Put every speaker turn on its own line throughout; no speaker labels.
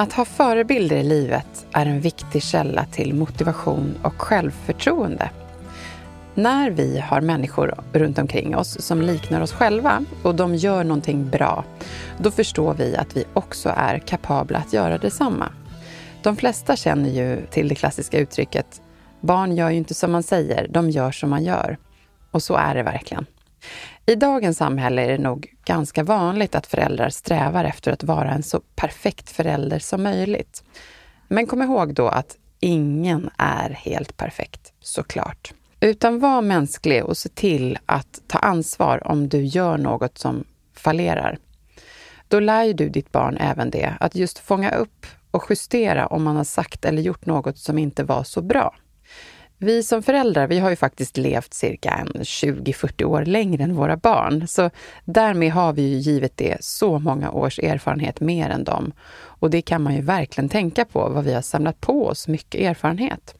Att ha förebilder i livet är en viktig källa till motivation och självförtroende. När vi har människor runt omkring oss som liknar oss själva och de gör någonting bra, då förstår vi att vi också är kapabla att göra detsamma. De flesta känner ju till det klassiska uttrycket Barn gör ju inte som man säger, de gör som man gör. Och så är det verkligen. I dagens samhälle är det nog ganska vanligt att föräldrar strävar efter att vara en så perfekt förälder som möjligt. Men kom ihåg då att ingen är helt perfekt, såklart. Utan var mänsklig och se till att ta ansvar om du gör något som fallerar. Då lär ju du ditt barn även det, att just fånga upp och justera om man har sagt eller gjort något som inte var så bra. Vi som föräldrar, vi har ju faktiskt levt cirka 20-40 år längre än våra barn, så därmed har vi ju givet det så många års erfarenhet mer än dem. Och det kan man ju verkligen tänka på, vad vi har samlat på oss mycket erfarenhet.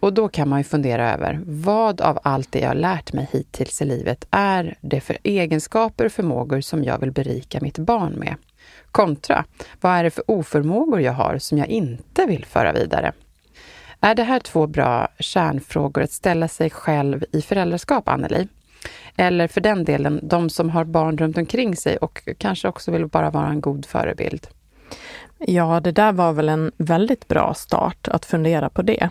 Och då kan man ju fundera över, vad av allt det jag lärt mig hittills i livet är det för egenskaper och förmågor som jag vill berika mitt barn med? Kontra, vad är det för oförmågor jag har som jag inte vill föra vidare? Är det här två bra kärnfrågor att ställa sig själv i föräldraskap, Anneli? Eller för den delen, de som har barn runt omkring sig och kanske också vill bara vara en god förebild?
Ja, det där var väl en väldigt bra start att fundera på det.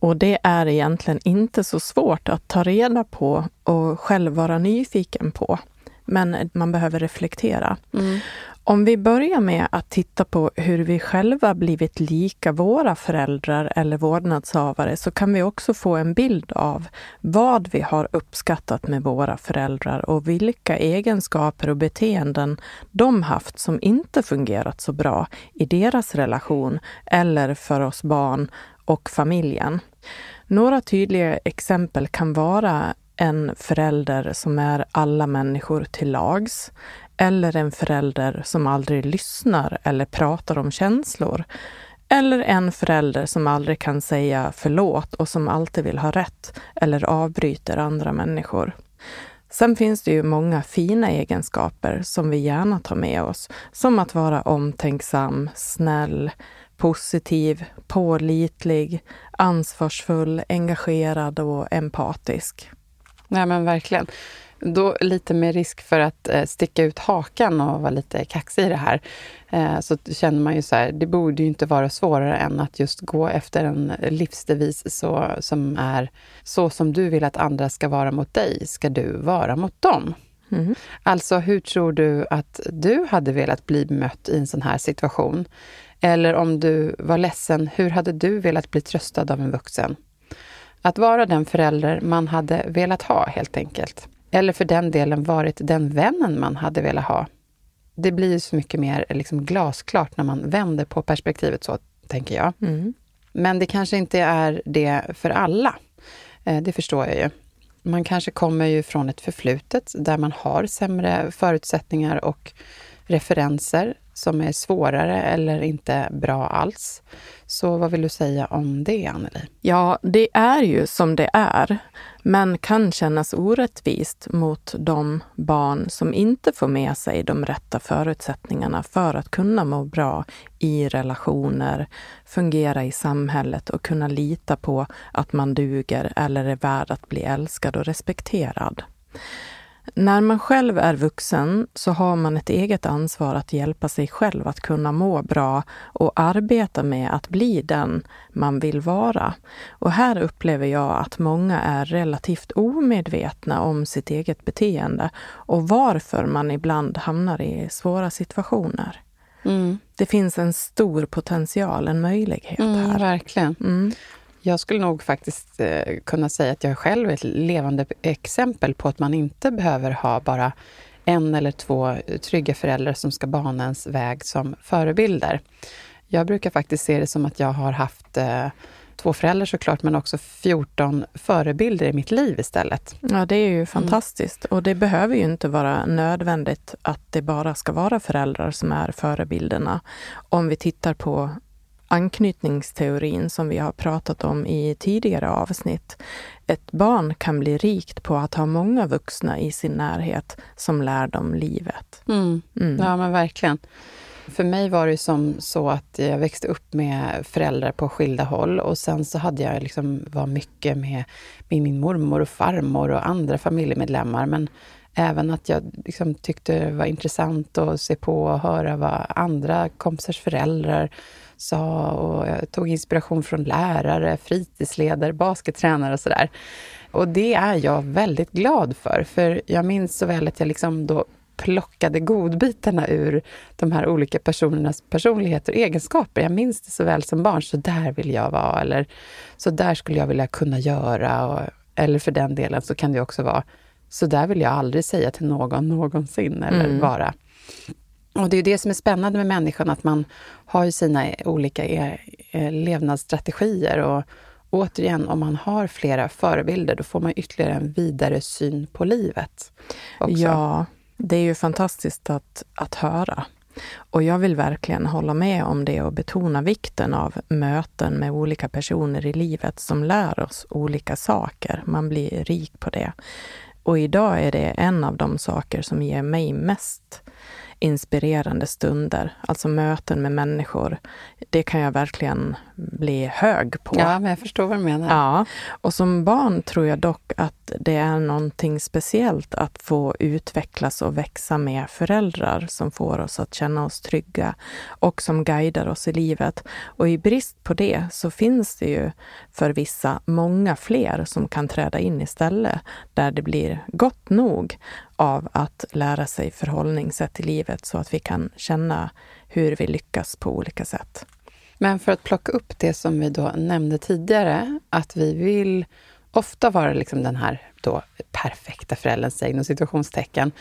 Och det är egentligen inte så svårt att ta reda på och själv vara nyfiken på. Men man behöver reflektera. Mm. Om vi börjar med att titta på hur vi själva blivit lika våra föräldrar eller vårdnadshavare så kan vi också få en bild av vad vi har uppskattat med våra föräldrar och vilka egenskaper och beteenden de haft som inte fungerat så bra i deras relation eller för oss barn och familjen. Några tydliga exempel kan vara en förälder som är alla människor till lags eller en förälder som aldrig lyssnar eller pratar om känslor. Eller en förälder som aldrig kan säga förlåt och som alltid vill ha rätt eller avbryter andra människor. Sen finns det ju många fina egenskaper som vi gärna tar med oss, som att vara omtänksam, snäll, positiv, pålitlig, ansvarsfull, engagerad och empatisk.
Nej men verkligen. Då lite med risk för att eh, sticka ut hakan och vara lite kaxig i det här, eh, så känner man ju så här, det borde ju inte vara svårare än att just gå efter en livsdevis så, som är så som du vill att andra ska vara mot dig, ska du vara mot dem. Mm. Alltså, hur tror du att du hade velat bli bemött i en sån här situation? Eller om du var ledsen, hur hade du velat bli tröstad av en vuxen? Att vara den förälder man hade velat ha, helt enkelt. Eller för den delen varit den vännen man hade velat ha. Det blir så mycket mer liksom glasklart när man vänder på perspektivet så, tänker jag. Mm. Men det kanske inte är det för alla. Eh, det förstår jag ju. Man kanske kommer ju från ett förflutet där man har sämre förutsättningar och referenser som är svårare eller inte bra alls. Så vad vill du säga om det, Anneli?
Ja, det är ju som det är, men kan kännas orättvist mot de barn som inte får med sig de rätta förutsättningarna för att kunna må bra i relationer, fungera i samhället och kunna lita på att man duger eller är värd att bli älskad och respekterad. När man själv är vuxen så har man ett eget ansvar att hjälpa sig själv att kunna må bra och arbeta med att bli den man vill vara. Och här upplever jag att många är relativt omedvetna om sitt eget beteende och varför man ibland hamnar i svåra situationer. Mm. Det finns en stor potential, en möjlighet mm, här.
Verkligen. Mm. Jag skulle nog faktiskt eh, kunna säga att jag själv är ett levande exempel på att man inte behöver ha bara en eller två trygga föräldrar som ska bana ens väg som förebilder. Jag brukar faktiskt se det som att jag har haft eh, två föräldrar såklart, men också 14 förebilder i mitt liv istället.
Ja, det är ju fantastiskt. Mm. Och det behöver ju inte vara nödvändigt att det bara ska vara föräldrar som är förebilderna. Om vi tittar på anknytningsteorin som vi har pratat om i tidigare avsnitt. Ett barn kan bli rikt på att ha många vuxna i sin närhet som lär dem livet.
Mm. Mm. Ja, men verkligen. För mig var det som så att jag växte upp med föräldrar på skilda håll och sen så hade jag liksom, var mycket med, med min mormor och farmor och andra familjemedlemmar. Men även att jag liksom tyckte det var intressant att se på och höra vad andra kompisars föräldrar sa och jag tog inspiration från lärare, fritidsledare, baskettränare och sådär. Och det är jag väldigt glad för, för jag minns så väl att jag liksom då plockade godbitarna ur de här olika personernas personligheter och egenskaper. Jag minns det så väl som barn, så där vill jag vara, eller så där skulle jag vilja kunna göra. Och, eller för den delen så kan det också vara, så där vill jag aldrig säga till någon någonsin, eller mm. vara. Och det är det som är spännande med människan, att man har ju sina olika eh, eh, levnadsstrategier. Och återigen, om man har flera förebilder, då får man ytterligare en vidare syn på livet.
Också. Ja, det är ju fantastiskt att, att höra. Och jag vill verkligen hålla med om det och betona vikten av möten med olika personer i livet som lär oss olika saker. Man blir rik på det. Och idag är det en av de saker som ger mig mest inspirerande stunder, alltså möten med människor. Det kan jag verkligen bli hög på.
Ja, men jag förstår vad du menar.
Ja, och som barn tror jag dock att det är någonting speciellt att få utvecklas och växa med föräldrar som får oss att känna oss trygga och som guidar oss i livet. Och i brist på det så finns det ju för vissa många fler som kan träda in istället, där det blir gott nog av att lära sig förhållningssätt i livet så att vi kan känna hur vi lyckas på olika sätt.
Men för att plocka upp det som vi då nämnde tidigare, att vi vill ofta vara liksom den här då perfekta föräldern, inom situationstecken.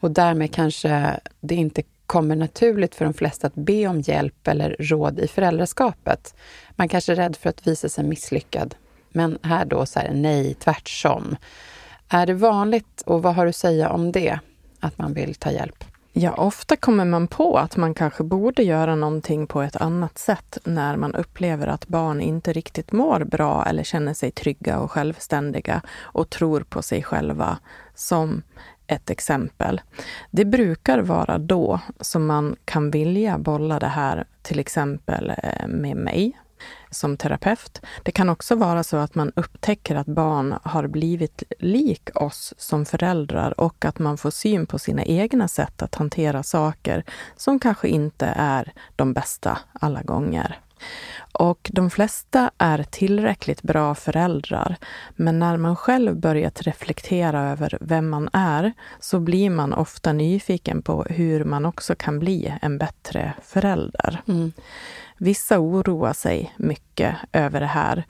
Och därmed kanske det inte kommer naturligt för de flesta att be om hjälp eller råd i föräldraskapet. Man kanske är rädd för att visa sig misslyckad. Men här då så här, nej, tvärtom. Är det vanligt och vad har du att säga om det, att man vill ta hjälp?
Ja, ofta kommer man på att man kanske borde göra någonting på ett annat sätt när man upplever att barn inte riktigt mår bra eller känner sig trygga och självständiga och tror på sig själva, som ett exempel. Det brukar vara då som man kan vilja bolla det här till exempel eh, med mig som terapeut. Det kan också vara så att man upptäcker att barn har blivit lik oss som föräldrar och att man får syn på sina egna sätt att hantera saker som kanske inte är de bästa alla gånger. Och de flesta är tillräckligt bra föräldrar, men när man själv börjat reflektera över vem man är så blir man ofta nyfiken på hur man också kan bli en bättre förälder. Mm. Vissa oroar sig mycket över det här,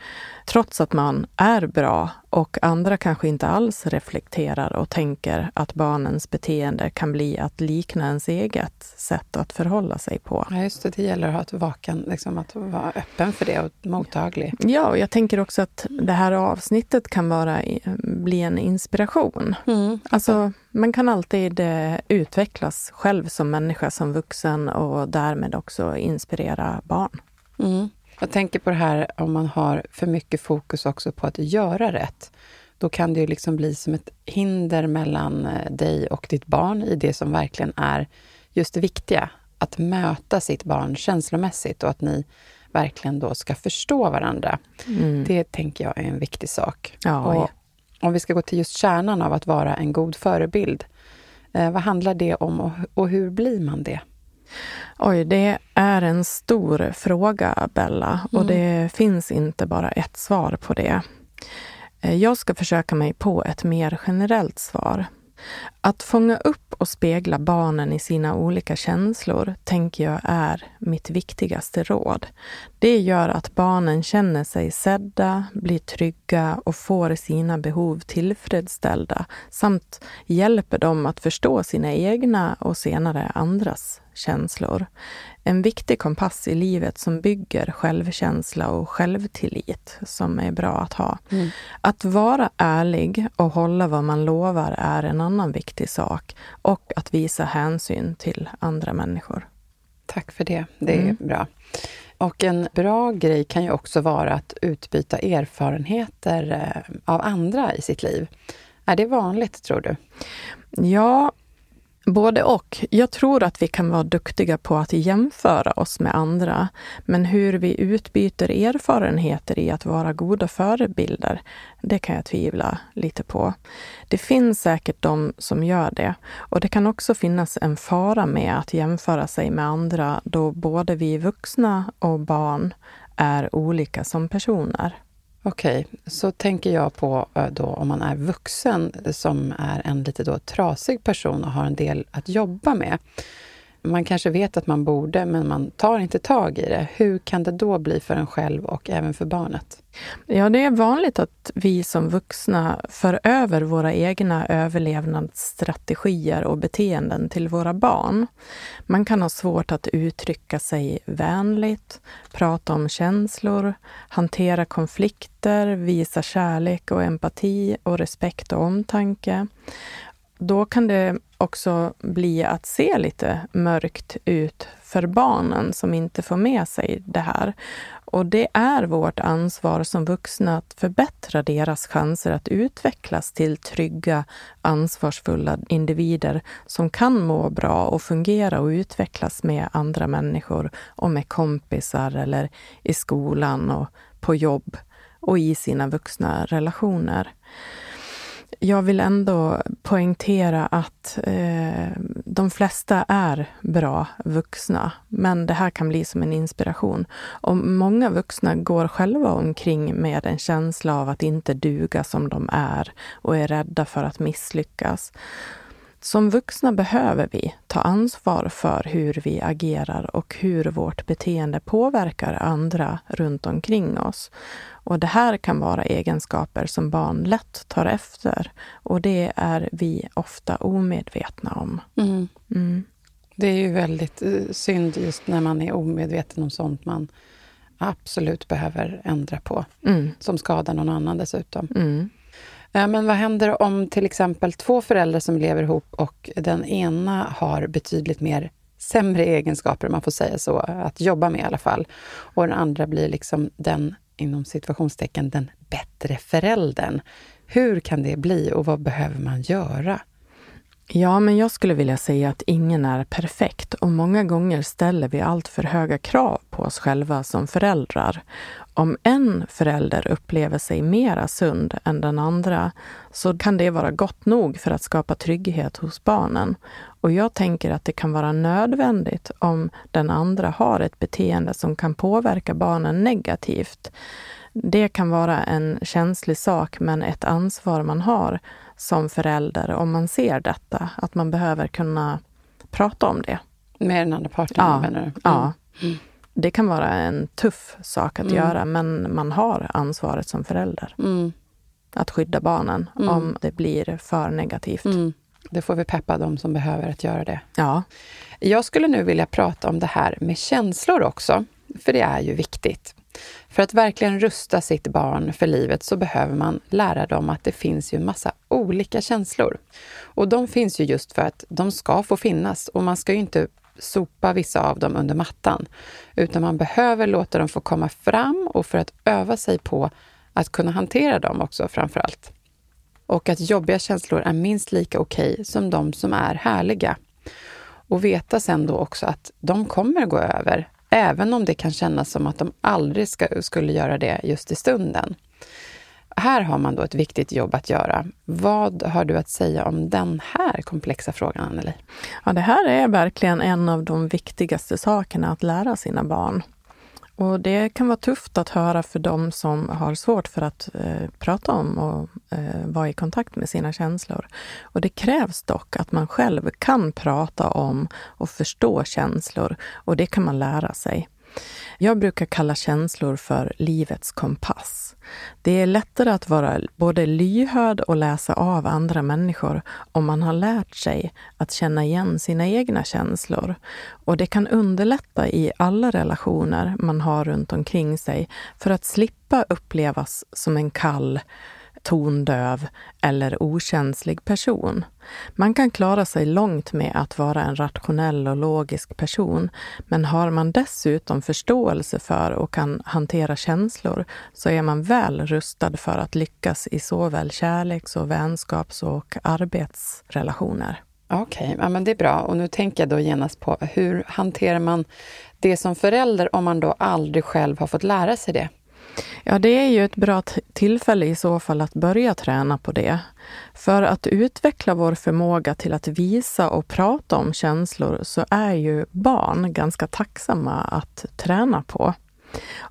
trots att man är bra och andra kanske inte alls reflekterar och tänker att barnens beteende kan bli att likna ens eget sätt att förhålla sig på.
Ja, just det. Det gäller att, ha ett vaken, liksom att vara öppen för det och mottaglig.
Ja, och jag tänker också att det här avsnittet kan vara, bli en inspiration. Mm. Alltså, man kan alltid eh, utvecklas själv som människa, som vuxen och därmed också inspirera barn.
Mm. Jag tänker på det här om man har för mycket fokus också på att göra rätt. Då kan det ju liksom bli som ett hinder mellan eh, dig och ditt barn i det som verkligen är just det viktiga. Att möta sitt barn känslomässigt och att ni verkligen då ska förstå varandra. Mm. Det tänker jag är en viktig sak.
Ja, och
om vi ska gå till just kärnan av att vara en god förebild. Eh, vad handlar det om och, hur blir man det?
Oj, det är en stor fråga, Bella. Och mm. det finns inte bara ett svar på det. Eh, jag ska försöka mig på ett mer generellt svar. Att fånga upp och spegla barnen i sina olika känslor tänker jag är mitt viktigaste råd. Det gör att barnen känner sig sedda, blir trygga och får sina behov tillfredsställda samt hjälper dem att förstå sina egna och senare andras känslor. En viktig kompass i livet som bygger självkänsla och självtillit som är bra att ha. Mm. Att vara ärlig och hålla vad man lovar är en annan viktig sak och att visa hänsyn till andra människor.
Tack för det. Det är mm. bra. Och en bra grej kan ju också vara att utbyta erfarenheter eh, av andra i sitt liv. Är det vanligt, tror du?
Ja, Både och. Jag tror att vi kan vara duktiga på att jämföra oss med andra. Men hur vi utbyter erfarenheter i att vara goda förebilder, det kan jag tvivla lite på. Det finns säkert de som gör det. Och det kan också finnas en fara med att jämföra sig med andra då både vi vuxna och barn är olika som personer.
Okej, okay, så tänker jag på eh, då om man är vuxen som är en lite då trasig person och har en del att jobba med. Man kanske vet att man borde, men man tar inte tag i det. Hur kan det då bli för en själv och även för barnet?
Ja, det är vanligt att vi som vuxna för över våra egna överlevnadsstrategier och beteenden till våra barn. Man kan ha svårt att uttrycka sig vänligt, prata om känslor, hantera konflikter, visa kärlek och empati och respekt och omtanke då kan det också bli att se lite mörkt ut för barnen som inte får med sig det här. Och det är vårt ansvar som vuxna att förbättra deras chanser att utvecklas till trygga, ansvarsfulla individer som kan må bra och fungera och utvecklas med andra människor och med kompisar eller i skolan och på jobb och i sina vuxna relationer jag vill ändå poängtera att eh, de flesta är bra vuxna, men det här kan bli som en inspiration. Och många vuxna går själva omkring med en känsla av att inte duga som de är och är rädda för att misslyckas. Som vuxna behöver vi ta ansvar för hur vi agerar och hur vårt beteende påverkar andra runt omkring oss. Och det här kan vara egenskaper som barn lätt tar efter och det är vi ofta omedvetna om.
Mm. Mm. Det är ju väldigt eh, synd just när man är omedveten om sånt man absolut behöver ändra på, mm. som skadar någon annan dessutom.
Mm.
Men vad händer om till exempel två föräldrar som lever ihop och den ena har betydligt mer sämre egenskaper, om man får säga så, att jobba med i alla fall. Och den andra blir liksom den, inom situationstecken, den bättre föräldern. Hur kan det bli och vad behöver man göra?
Ja, men jag skulle vilja säga att ingen är perfekt och många gånger ställer vi allt för höga krav på oss själva som föräldrar. Om en förälder upplever sig mera sund än den andra så kan det vara gott nog för att skapa trygghet hos barnen. Och jag tänker att det kan vara nödvändigt om den andra har ett beteende som kan påverka barnen negativt. Det kan vara en känslig sak, men ett ansvar man har som förälder om man ser detta, att man behöver kunna prata om det.
Med den andra parten,
ja,
menar du? Mm.
Ja. Det kan vara en tuff sak att mm. göra, men man har ansvaret som förälder.
Mm.
Att skydda barnen mm. om det blir för negativt.
Mm. Det får vi peppa de som behöver att göra det.
Ja.
Jag skulle nu vilja prata om det här med känslor också, för det är ju viktigt. För att verkligen rusta sitt barn för livet så behöver man lära dem att det finns ju massa olika känslor. Och de finns ju just för att de ska få finnas och man ska ju inte sopa vissa av dem under mattan, utan man behöver låta dem få komma fram och för att öva sig på att kunna hantera dem också framför allt. Och att jobbiga känslor är minst lika okej okay som de som är härliga. Och veta sen då också att de kommer gå över, även om det kan kännas som att de aldrig ska, skulle göra det just i stunden. Här har man då ett viktigt jobb att göra. Vad har du att säga om den här komplexa frågan, Anneli?
Ja, det här är verkligen en av de viktigaste sakerna att lära sina barn. Och det kan vara tufft att höra för dem som har svårt för att eh, prata om och eh, vara i kontakt med sina känslor. Och det krävs dock att man själv kan prata om och förstå känslor och det kan man lära sig. Jag brukar kalla känslor för livets kompass. Det är lättare att vara både lyhörd och läsa av andra människor om man har lärt sig att känna igen sina egna känslor. Och det kan underlätta i alla relationer man har runt omkring sig för att slippa upplevas som en kall, tondöv eller okänslig person. Man kan klara sig långt med att vara en rationell och logisk person, men har man dessutom förståelse för och kan hantera känslor så är man väl rustad för att lyckas i såväl kärleks och vänskaps och arbetsrelationer.
Okej, okay, ja, men det är bra. Och nu tänker jag då genast på hur hanterar man det som förälder om man då aldrig själv har fått lära sig det?
Ja, det är ju ett bra tillfälle i så fall att börja träna på det. För att utveckla vår förmåga till att visa och prata om känslor så är ju barn ganska tacksamma att träna på.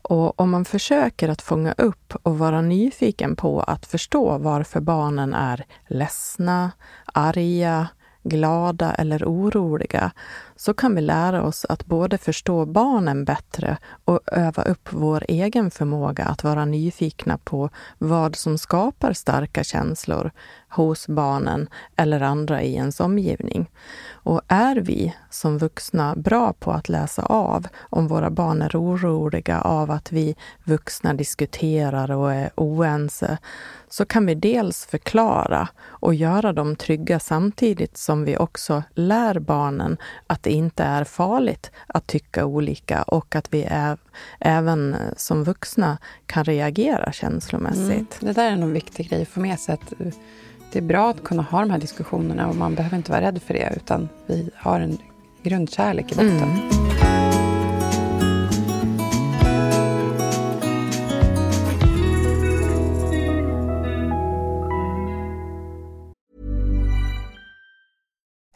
Och om man försöker att fånga upp och vara nyfiken på att förstå varför barnen är ledsna, arga, glada eller oroliga, så kan vi lära oss att både förstå barnen bättre och öva upp vår egen förmåga att vara nyfikna på vad som skapar starka känslor hos barnen eller andra i ens omgivning. Och är vi som vuxna bra på att läsa av om våra barn är oroliga av att vi vuxna diskuterar och är oense, så kan vi dels förklara och göra dem trygga samtidigt som vi också lär barnen att det inte är farligt att tycka olika och att vi är, även som vuxna kan reagera känslomässigt. Mm,
det där är en viktig grej att få med sig. Att det är bra att kunna ha de här diskussionerna och man behöver inte vara rädd för det utan vi har en grundkärlek i botten. Mm.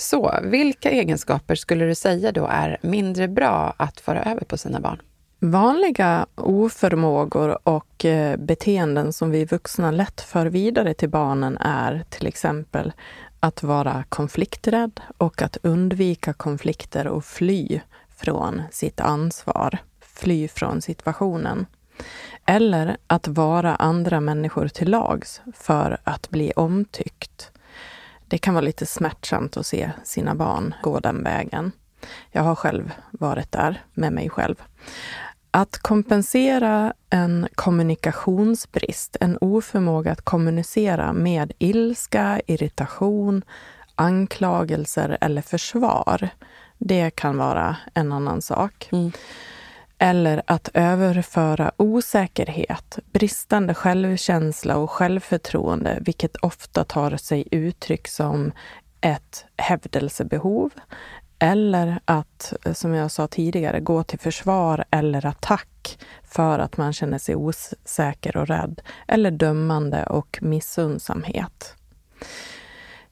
Så, vilka egenskaper skulle du säga då är mindre bra att föra över på sina barn?
Vanliga oförmågor och eh, beteenden som vi vuxna lätt för vidare till barnen är till exempel att vara konflikträdd och att undvika konflikter och fly från sitt ansvar, fly från situationen. Eller att vara andra människor till lags för att bli omtyckt. Det kan vara lite smärtsamt att se sina barn gå den vägen. Jag har själv varit där med mig själv. Att kompensera en kommunikationsbrist, en oförmåga att kommunicera med ilska, irritation, anklagelser eller försvar, det kan vara en annan sak. Mm. Eller att överföra osäkerhet, bristande självkänsla och självförtroende, vilket ofta tar sig uttryck som ett hävdelsebehov, eller att, som jag sa tidigare, gå till försvar eller attack för att man känner sig osäker och rädd, eller dömande och missundsamhet.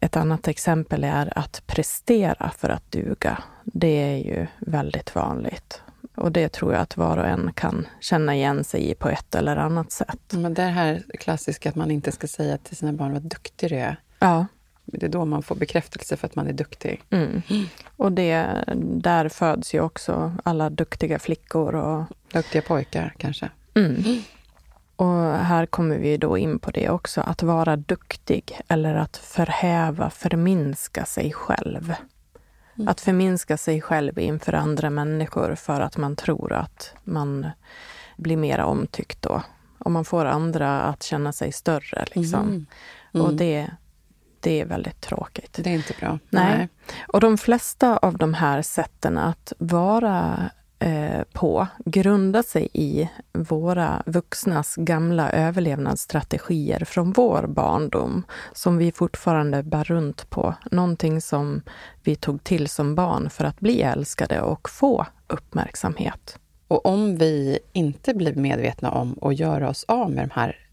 Ett annat exempel är att prestera för att duga. Det är ju väldigt vanligt. Och det tror jag att var och en kan känna igen sig i på ett eller annat sätt.
Men det här klassiska att man inte ska säga till sina barn vad duktig du är.
Ja.
Det är då man får bekräftelse för att man är duktig.
Mm. Och det, där föds ju också alla duktiga flickor. Och...
Duktiga pojkar kanske.
Mm. Och här kommer vi då in på det också, att vara duktig eller att förhäva, förminska sig själv. Mm. Att förminska sig själv inför andra människor för att man tror att man blir mer omtyckt då. Och man får andra att känna sig större. Liksom. Mm. Mm. Och det, det är väldigt tråkigt.
Det är inte bra.
Nej. Nej. Och de flesta av de här sätten att vara Eh, på grundar sig i våra vuxnas gamla överlevnadsstrategier från vår barndom, som vi fortfarande bär runt på. Någonting som vi tog till som barn för att bli älskade och få uppmärksamhet.
Och om vi inte blir medvetna om och gör oss av med de här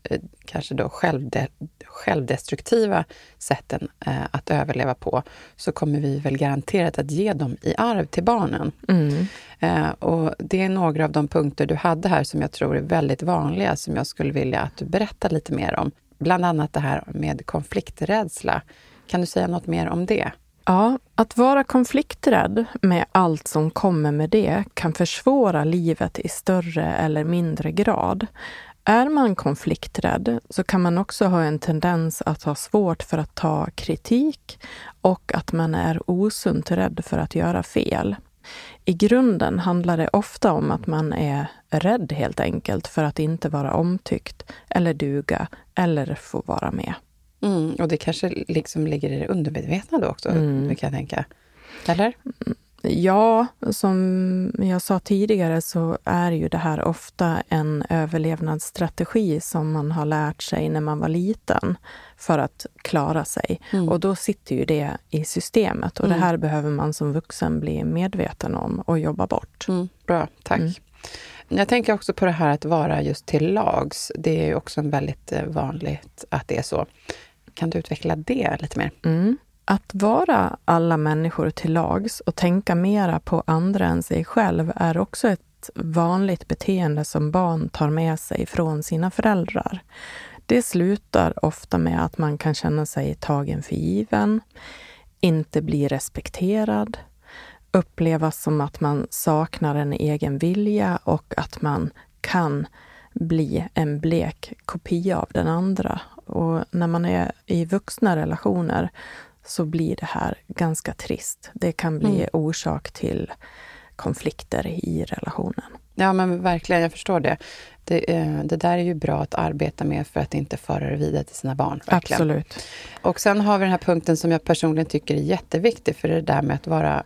kanske då självde, självdestruktiva sätten eh, att överleva på, så kommer vi väl garanterat att ge dem i arv till barnen. Mm. Eh, och det är några av de punkter du hade här som jag tror är väldigt vanliga, som jag skulle vilja att du berättar lite mer om. Bland annat det här med konflikträdsla. Kan du säga något mer om det?
Ja, att vara konflikträdd med allt som kommer med det kan försvåra livet i större eller mindre grad. Är man konflikträdd så kan man också ha en tendens att ha svårt för att ta kritik och att man är osunt rädd för att göra fel. I grunden handlar det ofta om att man är rädd helt enkelt för att inte vara omtyckt eller duga eller få vara med.
Mm, och det kanske liksom ligger i det undermedvetna då också, mm. kan jag tänka. Eller?
Ja, som jag sa tidigare så är ju det här ofta en överlevnadsstrategi som man har lärt sig när man var liten för att klara sig. Mm. Och då sitter ju det i systemet och mm. det här behöver man som vuxen bli medveten om och jobba bort.
Mm. Bra, tack. Mm. Jag tänker också på det här att vara just till lags. Det är ju också väldigt eh, vanligt att det är så. Kan du utveckla det lite mer?
Mm. Att vara alla människor till lags och tänka mera på andra än sig själv är också ett vanligt beteende som barn tar med sig från sina föräldrar. Det slutar ofta med att man kan känna sig tagen för given, inte bli respekterad, upplevas som att man saknar en egen vilja och att man kan bli en blek kopia av den andra. Och när man är i vuxna relationer så blir det här ganska trist. Det kan bli mm. orsak till konflikter i relationen.
Ja, men verkligen, jag förstår det. Det, eh, det, där är ju bra att arbeta med för att inte föra det vidare till sina barn.
Verkligen. Absolut.
Och sen har vi den här punkten som jag personligen tycker är jätteviktig, för det där med att vara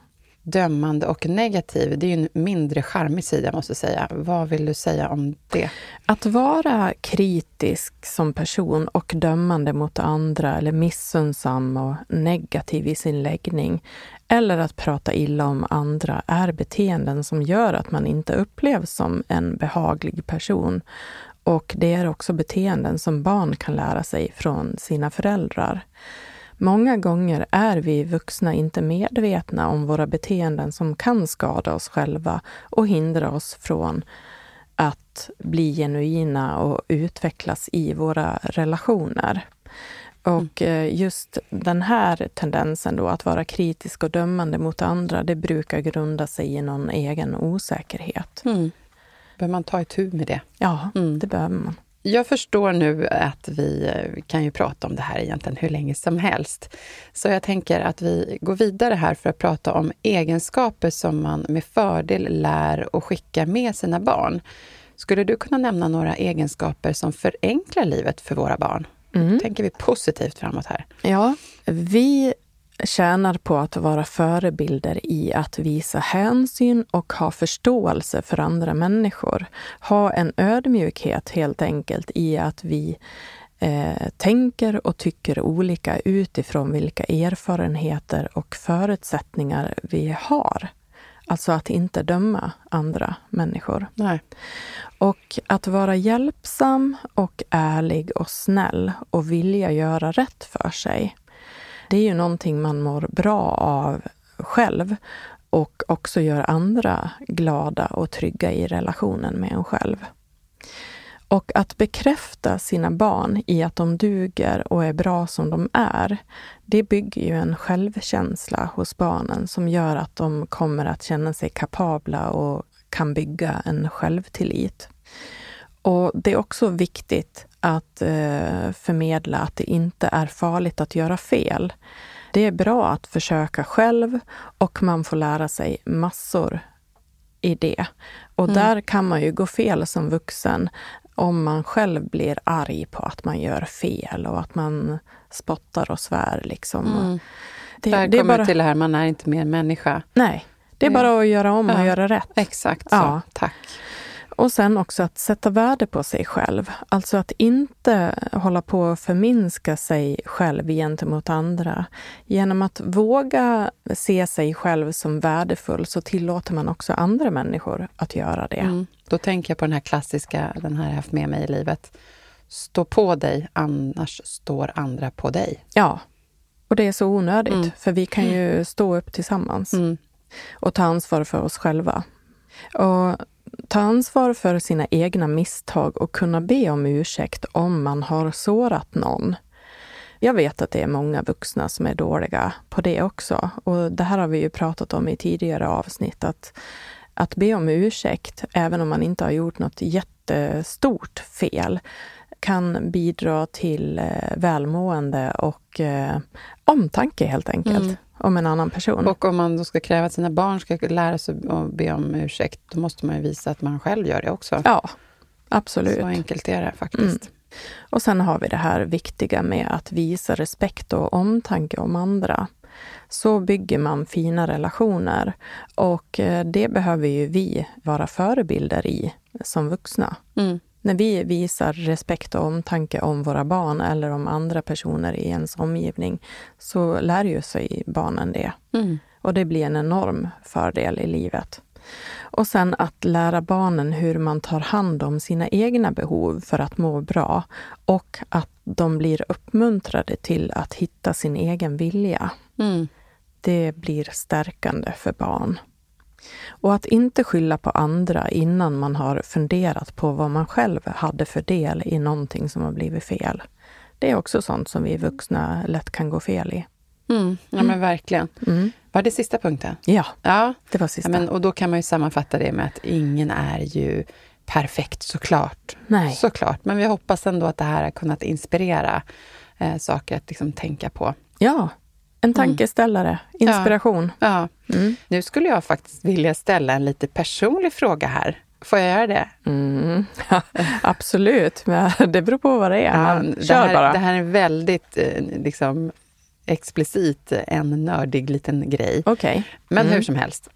dömande och negativ, det är ju en mindre charmig sida, måste jag säga. Vad vill du säga om det?
Att vara kritisk som person och dömande mot andra eller missunnsam och negativ i sin läggning eller att prata illa om andra är beteenden som gör att man inte upplevs som en behaglig person. Och det är också beteenden som barn kan lära sig från sina föräldrar. Många gånger är vi vuxna inte medvetna om våra beteenden som kan skada oss själva och hindra oss från att bli genuina och utvecklas i våra relationer. Och mm. eh, just den här tendensen då att vara kritisk och dömande mot andra, det brukar grunda sig i någon egen osäkerhet. Mm.
Behöver man ta itu med det?
Ja, mm. det behöver man.
Jag förstår nu att vi eh, kan ju prata om det här egentligen hur länge som helst. Så jag tänker att vi går vidare här för att prata om egenskaper som man med fördel lär och skickar med sina barn. Skulle du kunna nämna några egenskaper som förenklar livet för våra barn? Mm. Tänker vi positivt framåt här?
Ja, vi tjänar på att vara förebilder i att visa hänsyn och ha förståelse för andra människor. Ha en ödmjukhet helt enkelt i att vi eh, tänker och tycker olika utifrån vilka erfarenheter och förutsättningar vi har. Alltså att inte döma andra människor.
Nej.
Och att vara hjälpsam och ärlig och snäll och vilja göra rätt för sig. Det är ju någonting man mår bra av själv och också gör andra glada och trygga i relationen med en själv. Och att bekräfta sina barn i att de duger och är bra som de är, det bygger ju en självkänsla hos barnen som gör att de kommer att känna sig kapabla och kan bygga en självtillit. Och det är också viktigt att eh, förmedla att det inte är farligt att göra fel. Det är bra att försöka själv och man får lära sig massor i det. Och mm. där kan man ju gå fel som vuxen om man själv blir arg på att man gör fel och att man spottar och svär. Liksom.
Mm. Det, Där det kommer bara... till det här, man är inte mer människa.
Nej, det är bara att göra om och göra rätt.
Exakt så, ja. tack.
Och sen också att sätta värde på sig själv. Alltså att inte hålla på att förminska sig själv gentemot andra. Genom att våga se sig själv som värdefull så tillåter man också andra människor att göra det. Mm.
Då tänker jag på den här klassiska, den här jag haft med mig i livet. Stå på dig, annars står andra på dig.
Ja, och det är så onödigt, mm. för vi kan ju stå upp tillsammans mm. och ta ansvar för oss själva. Och ta ansvar för sina egna misstag och kunna be om ursäkt om man har sårat någon. Jag vet att det är många vuxna som är dåliga på det också. Och det här har vi ju pratat om i tidigare avsnitt, att, att be om ursäkt, även om man inte har gjort något jättestort fel, kan bidra till eh, välmående och eh, omtanke helt enkelt. Mm om en annan person.
Och om man då ska kräva att sina barn ska lära sig att be om ursäkt, då måste man ju visa att man själv gör det också.
Ja, absolut.
Så enkelt är det faktiskt. Mm.
Och sen har vi det här viktiga med att visa respekt och omtanke om andra. Så bygger man fina relationer och eh, det behöver ju vi vara förebilder i som vuxna. Mm. När vi visar respekt och omtanke om våra barn eller om andra personer i ens omgivning så lär ju sig barnen det. Mm. Och det blir en enorm fördel i livet. Och sen att lära barnen hur man tar hand om sina egna behov för att må bra och att de blir uppmuntrade till att hitta sin egen vilja. Mm. Det blir stärkande för barn. Och att inte skylla på andra innan man har funderat på vad man själv hade för del i någonting som har blivit fel. Det är också sånt som vi vuxna lätt kan gå fel i.
Mm, ja, men mm. verkligen. Mm. Var det sista punkten?
Ja,
ja.
det var sista.
Ja, men, och då kan man ju sammanfatta det med att ingen är ju perfekt såklart.
Nej.
Såklart. Men vi hoppas ändå att det här har kunnat inspirera eh, saker att liksom tänka på.
Ja, en tankeställare, inspiration.
Ja. ja. Mm. Nu skulle jag faktiskt vilja ställa en lite personlig fråga här. Får jag göra det?
Mm. Ja, absolut, men det beror på vad det är. Ja,
det, här, bara. det här är väldigt eh, liksom, explicit en nördig liten grej.
Okay.
Men mm. hur som helst.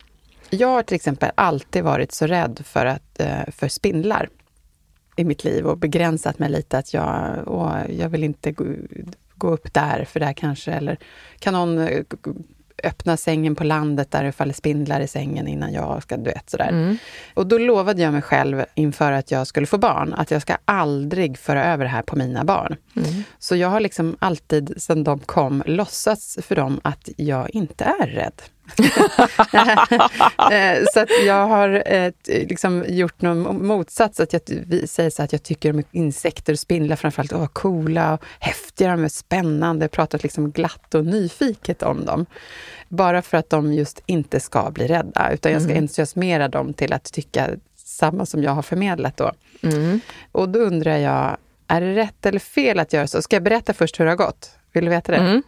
Jag har till exempel alltid varit så rädd för, att, eh, för spindlar i mitt liv och begränsat mig lite att jag, åh, jag vill inte gå, gå upp där, för där kanske, eller kan någon eh, öppna sängen på landet där det faller spindlar i sängen innan jag ska, du vet sådär. Mm. Och då lovade jag mig själv inför att jag skulle få barn, att jag ska aldrig föra över det här på mina barn. Mm. Så jag har liksom alltid, sedan de kom, låtsats för dem att jag inte är rädd. Eh, så att jag har eh, liksom gjort någon motsats, att jag säger så att jag tycker om insekter och spindlar framförallt, åh, coola och häftiga, de är spännande, pratat liksom glatt och nyfiket om dem. Bara för att de just inte ska bli rädda, utan jag ska mm. entusiasmera dem till att tycka samma som jag har förmedlat då. Mm. Och då undrar jag, är det rätt eller fel att göra så? Ska jag berätta först hur det har gått? Vill du veta det? Mm.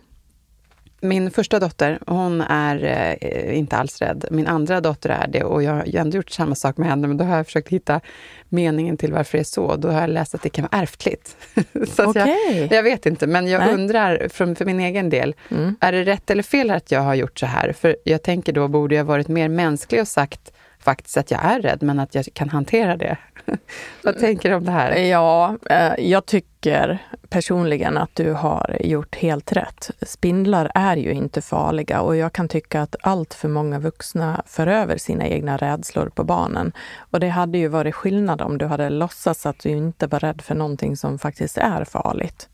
Min första dotter, hon är eh, inte alls rädd. Min andra dotter är det och jag har ändå gjort samma sak med henne, men då har jag försökt hitta meningen till varför det är så. Då har jag läst att det kan vara ärftligt. så okay. jag, jag, vet inte, men jag Nej. undrar för, för min egen del, mm. är det rätt eller fel att jag har gjort så här? För jag tänker då, borde jag varit mer mänsklig och sagt faktiskt att jag är rädd, men att jag kan hantera det. Vad tänker du om det här?
Ja, eh, jag tycker personligen att du har gjort helt rätt. Spindlar är ju inte farliga och jag kan tycka att allt för många vuxna för över sina egna rädslor på barnen. Och det hade ju varit skillnad om du hade låtsats att du inte var rädd för någonting som faktiskt är farligt.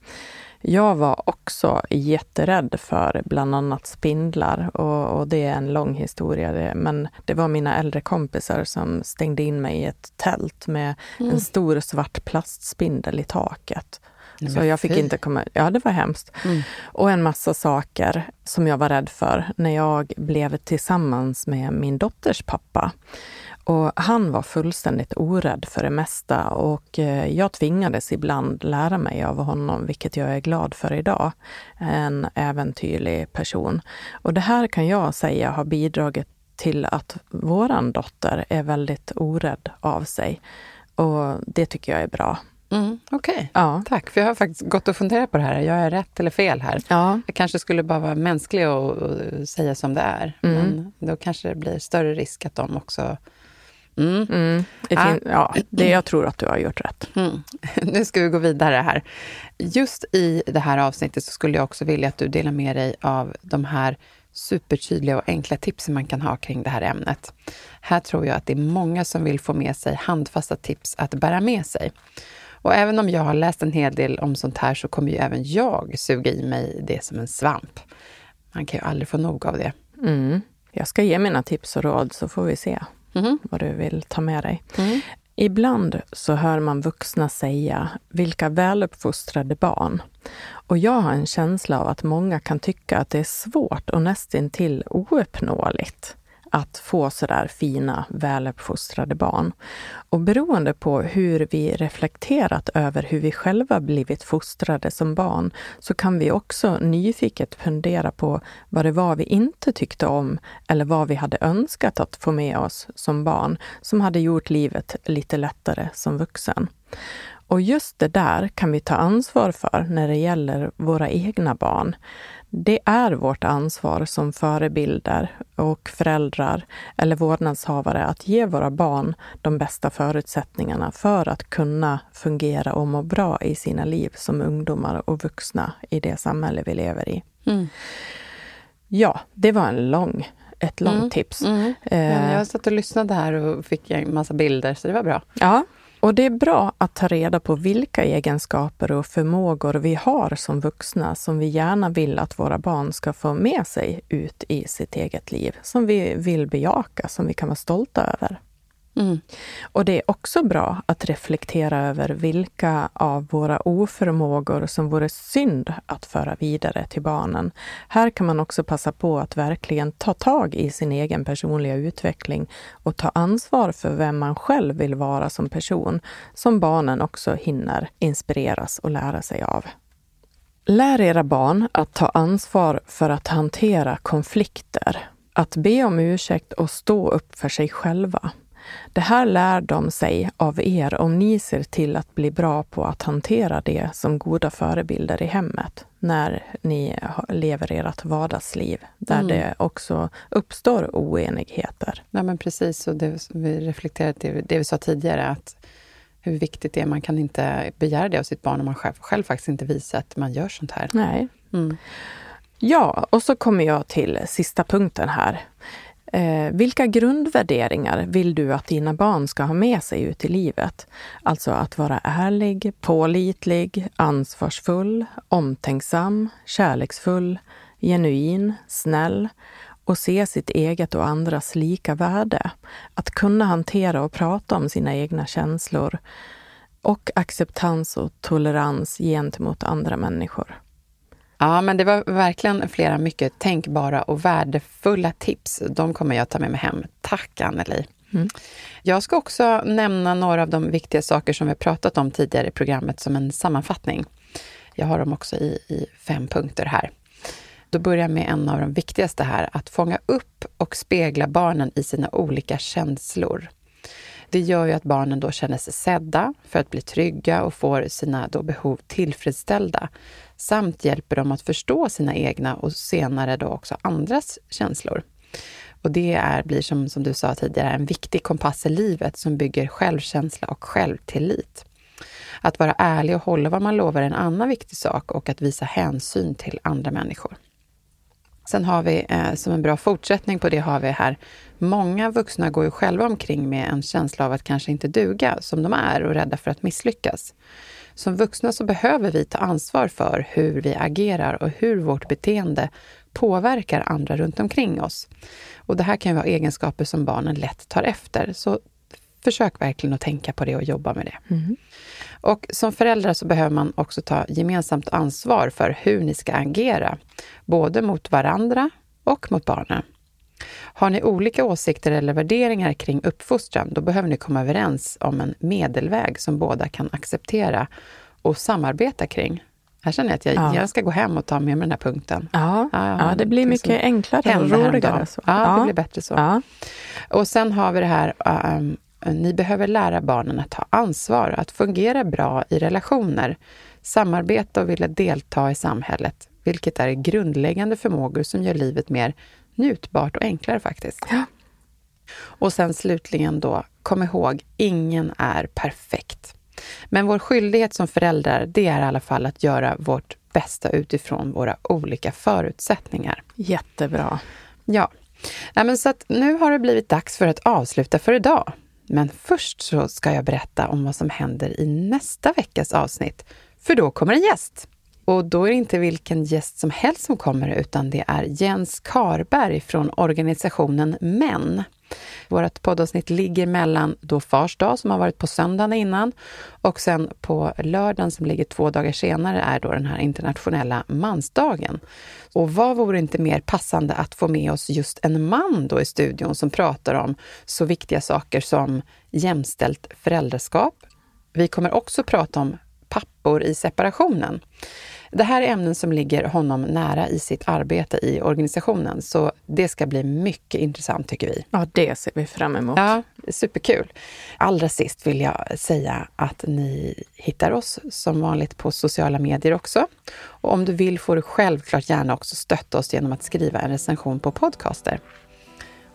Jag var också jätterädd för bland annat spindlar och, och, det är en lång historia. Det, men det var mina äldre kompisar som stängde in mig i ett tält med mm. en stor svart plastspindel i taket. Så jag fick inte komma... Ja, det var hemskt. Mm. Och en massa saker som jag var rädd för när jag blev tillsammans med min dotters pappa. Och han var fullständigt orädd för det mesta och eh, jag tvingades ibland lära mig av honom, vilket jag är glad för idag. En äventyrlig person. Och det här kan jag säga har bidragit till att våran dotter är väldigt orädd av sig. Och det tycker jag är bra.
Mm, Okej, okay. ja. tack. För jag har faktiskt gått och funderat på det här. Jag är rätt eller fel här. Ja. Jag kanske skulle bara vara mänsklig och, och säga som det är. Mm. Men då kanske det blir större risk att de också
Mm. Mm. Ah. Ja, det, jag tror att du har gjort rätt. Mm.
Nu ska vi gå vidare här. Just i det här avsnittet så skulle jag också vilja att du delar med dig av de här supertydliga och enkla tipsen man kan ha kring det här ämnet. Här tror jag att det är många som vill få med sig handfasta tips att bära med sig. Och även om jag har läst en hel del om sånt här så kommer ju även jag suga i mig det som en svamp. Man kan ju aldrig få nog av det.
Mm. Jag ska ge mina tips och råd så får vi se mm. vad du vill ta med dig. Mm. Ibland så hör man vuxna säga “vilka väluppfostrade barn”. Och jag har en känsla av att många kan tycka att det är svårt och nästintill ouppnåeligt att få sådär fina, väluppfostrade barn. Och beroende på hur vi reflekterat över hur vi själva blivit fostrade som barn, så kan vi också nyfiket fundera på vad det var vi inte tyckte om eller vad vi hade önskat att få med oss som barn, som hade gjort livet lite lättare som vuxen. Och just det där kan vi ta ansvar för när det gäller våra egna barn. Det är vårt ansvar som förebilder och föräldrar eller vårdnadshavare att ge våra barn de bästa förutsättningarna för att kunna fungera och må bra i sina liv som ungdomar och vuxna i det samhälle vi lever i. Mm. Ja, det var en lång, ett långt mm. tips. Mm.
Ja, jag satt och lyssnade här och fick en massa bilder, så det var bra.
Ja, och det är bra att ta reda på vilka egenskaper och förmågor vi har som vuxna som vi gärna vill att våra barn ska få med sig ut i sitt eget liv, som vi vill bejaka, som vi kan vara stolta över. Mm. Och det är också bra att reflektera över vilka av våra oförmågor som vore synd att föra vidare till barnen. Här kan man också passa på att verkligen ta tag i sin egen personliga utveckling och ta ansvar för vem man själv vill vara som person, som barnen också hinner inspireras och lära sig av. Lär era barn att ta ansvar för att hantera konflikter, att be om ursäkt och stå upp för sig själva. Det här lär de sig av er om ni ser till att bli bra på att hantera det som goda förebilder i hemmet när ni lever ert vardagsliv, där mm. det också uppstår oenigheter.
Ja, men precis, och det, vi reflekterar till det vi sa tidigare, att hur viktigt det är. Man kan inte begära det av sitt barn om man själv, själv faktiskt inte visar att man gör sånt här.
Nej. Mm. Ja, och så kommer jag till sista punkten här. Eh, vilka grundvärderingar vill du att dina barn ska ha med sig ut i livet? Alltså att vara ärlig, pålitlig, ansvarsfull, omtänksam, kärleksfull, genuin, snäll och se sitt eget och andras lika värde. Att kunna hantera och prata om sina egna känslor och acceptans och tolerans gentemot andra människor.
Ja, men det var verkligen flera mycket tänkbara och värdefulla tips. De kommer jag ta med mig hem. Tack Anneli! Mm. Jag ska också nämna några av de viktiga saker som vi pratat om tidigare i programmet som en sammanfattning. Jag har dem också i, i fem punkter här. Då börjar jag med en av de viktigaste här, att fånga upp och spegla barnen i sina olika känslor. Det gör ju att barnen då känner sig sedda för att bli trygga och får sina då behov tillfredsställda samt hjälper dem att förstå sina egna och senare då också andras känslor. Och det är, blir som, som du sa tidigare en viktig kompass i livet som bygger självkänsla och självtillit. Att vara ärlig och hålla vad man lovar är en annan viktig sak och att visa hänsyn till andra människor. Sen har vi eh, som en bra fortsättning på det har vi här, många vuxna går ju själva omkring med en känsla av att kanske inte duga som de är och rädda för att misslyckas. Som vuxna så behöver vi ta ansvar för hur vi agerar och hur vårt beteende påverkar andra runt omkring oss. Och det här kan ju vara egenskaper som barnen lätt tar efter. Så försök verkligen att tänka på det och jobba med det. Mm. Och som föräldrar så behöver man också ta gemensamt ansvar för hur ni ska agera, både mot varandra och mot barnen. Har ni olika åsikter eller värderingar kring uppfostran, då behöver ni komma överens om en medelväg som båda kan acceptera och samarbeta kring. Här känner jag att jag, ja. jag ska gå hem och ta med mig den här punkten.
Ja, ja, ja det blir mycket enklare och roligare.
Så. Ja, det blir bättre så. Och sen har vi det här, um, ni behöver lära barnen att ta ansvar, att fungera bra i relationer, samarbeta och vilja delta i samhället, vilket är grundläggande förmågor som gör livet mer njutbart och enklare faktiskt. Ja. Och sen slutligen då, kom ihåg, ingen är perfekt. Men vår skyldighet som föräldrar, det är i alla fall att göra vårt bästa utifrån våra olika förutsättningar.
Jättebra.
Ja. ja men så att nu har det blivit dags för att avsluta för idag. Men först så ska jag berätta om vad som händer i nästa veckas avsnitt, för då kommer en gäst. Och då är det inte vilken gäst som helst som kommer, utan det är Jens Karberg från organisationen MÄN. Vårt poddavsnitt ligger mellan då Fars dag, som har varit på söndagen innan, och sen på lördagen som ligger två dagar senare är då den här internationella mansdagen. Och vad vore inte mer passande att få med oss just en man då i studion som pratar om så viktiga saker som jämställt föräldraskap. Vi kommer också prata om pappor i separationen. Det här är ämnen som ligger honom nära i sitt arbete i organisationen, så det ska bli mycket intressant tycker vi.
Ja, det ser vi fram emot.
Ja, superkul. Allra sist vill jag säga att ni hittar oss som vanligt på sociala medier också. Och om du vill får du självklart gärna också stötta oss genom att skriva en recension på Podcaster.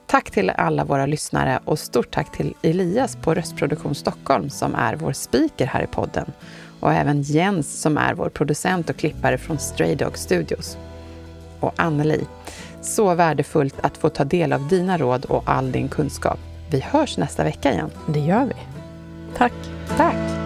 Tack till alla våra lyssnare och stort tack till Elias på Röstproduktion Stockholm som är vår speaker här i podden och även Jens som är vår producent och klippare från Stray Dog Studios. Och Anneli, så värdefullt att få ta del av dina råd och all din kunskap. Vi hörs nästa vecka igen.
Det gör vi. Tack.
Tack.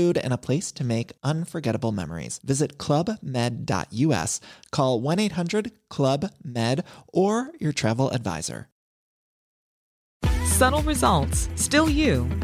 food, and a place to make unforgettable memories. Visit clubmed.us, call 1 800 Club Med, or your travel advisor.
Subtle results, still you,